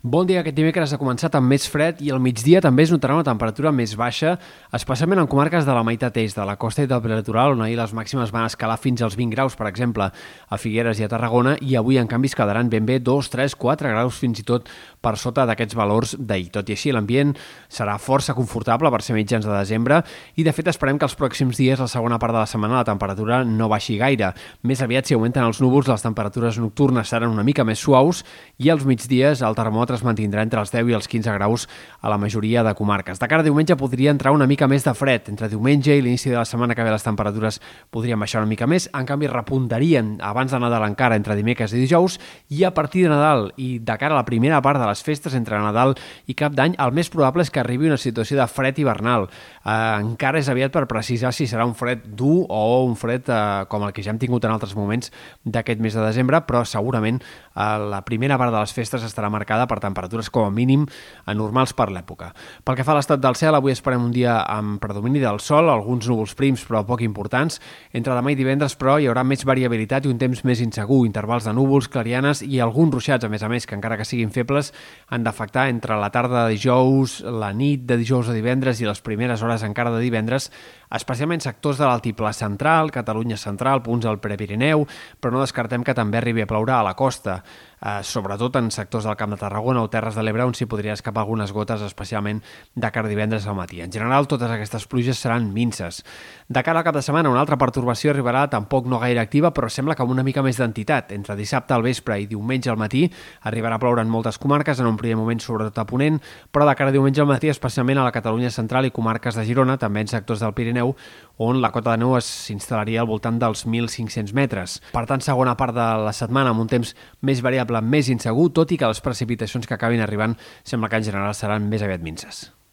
Bon dia, aquest dimecres ha començat amb més fred i al migdia també es notarà una temperatura més baixa, especialment en comarques de la meitat est de la costa i del prelitoral, on ahir les màximes van escalar fins als 20 graus, per exemple, a Figueres i a Tarragona, i avui, en canvi, es quedaran ben bé 2, 3, 4 graus fins i tot per sota d'aquests valors d'ahir. Tot i així, l'ambient serà força confortable per ser mitjans de desembre i, de fet, esperem que els pròxims dies, la segona part de la setmana, la temperatura no baixi gaire. Més aviat, si augmenten els núvols, les temperatures nocturnes seran una mica més suaus i als migdies el termòmetre termòmetre es mantindrà entre els 10 i els 15 graus a la majoria de comarques. De cara a diumenge podria entrar una mica més de fred. Entre diumenge i l'inici de la setmana que ve les temperatures podrien baixar una mica més. En canvi, repuntarien abans de Nadal encara entre dimecres i dijous i a partir de Nadal i de cara a la primera part de les festes entre Nadal i Cap d'Any, el més probable és que arribi una situació de fred hivernal. Eh, encara és aviat per precisar si serà un fred dur o un fred eh, com el que ja hem tingut en altres moments d'aquest mes de desembre, però segurament eh, la primera part de les festes estarà marcada per temperatures com a mínim anormals per l'època. Pel que fa a l'estat del cel, avui esperem un dia amb predomini del sol, alguns núvols prims però poc importants. Entre demà i divendres, però, hi haurà més variabilitat i un temps més insegur, intervals de núvols, clarianes i alguns ruixats, a més a més, que encara que siguin febles, han d'afectar entre la tarda de dijous, la nit de dijous a divendres i les primeres hores encara de divendres, especialment sectors de l'altiplà central, Catalunya central, punts del Prepirineu, però no descartem que també arribi a ploure a la costa, eh, sobretot en sectors del Camp de Tarragona o Terres de l'Ebre, on s'hi podria escapar algunes gotes, especialment de cara divendres al matí. En general, totes aquestes pluges seran minces. De cara al cap de setmana, una altra pertorbació arribarà tampoc no gaire activa, però sembla que amb una mica més d'entitat. Entre dissabte al vespre i diumenge al matí arribarà a ploure en moltes comarques, en un primer moment sobretot a Ponent, però de cara a diumenge al matí, especialment a la Catalunya central i comarques de Girona, també en sectors del Pirineu, on la cota de neu s'instal·laria al voltant dels 1.500 metres. Per tant, segona part de la setmana amb un temps més variable, més insegur, tot i que les precipitacions que acabin arribant sembla que en general seran més aviat minces.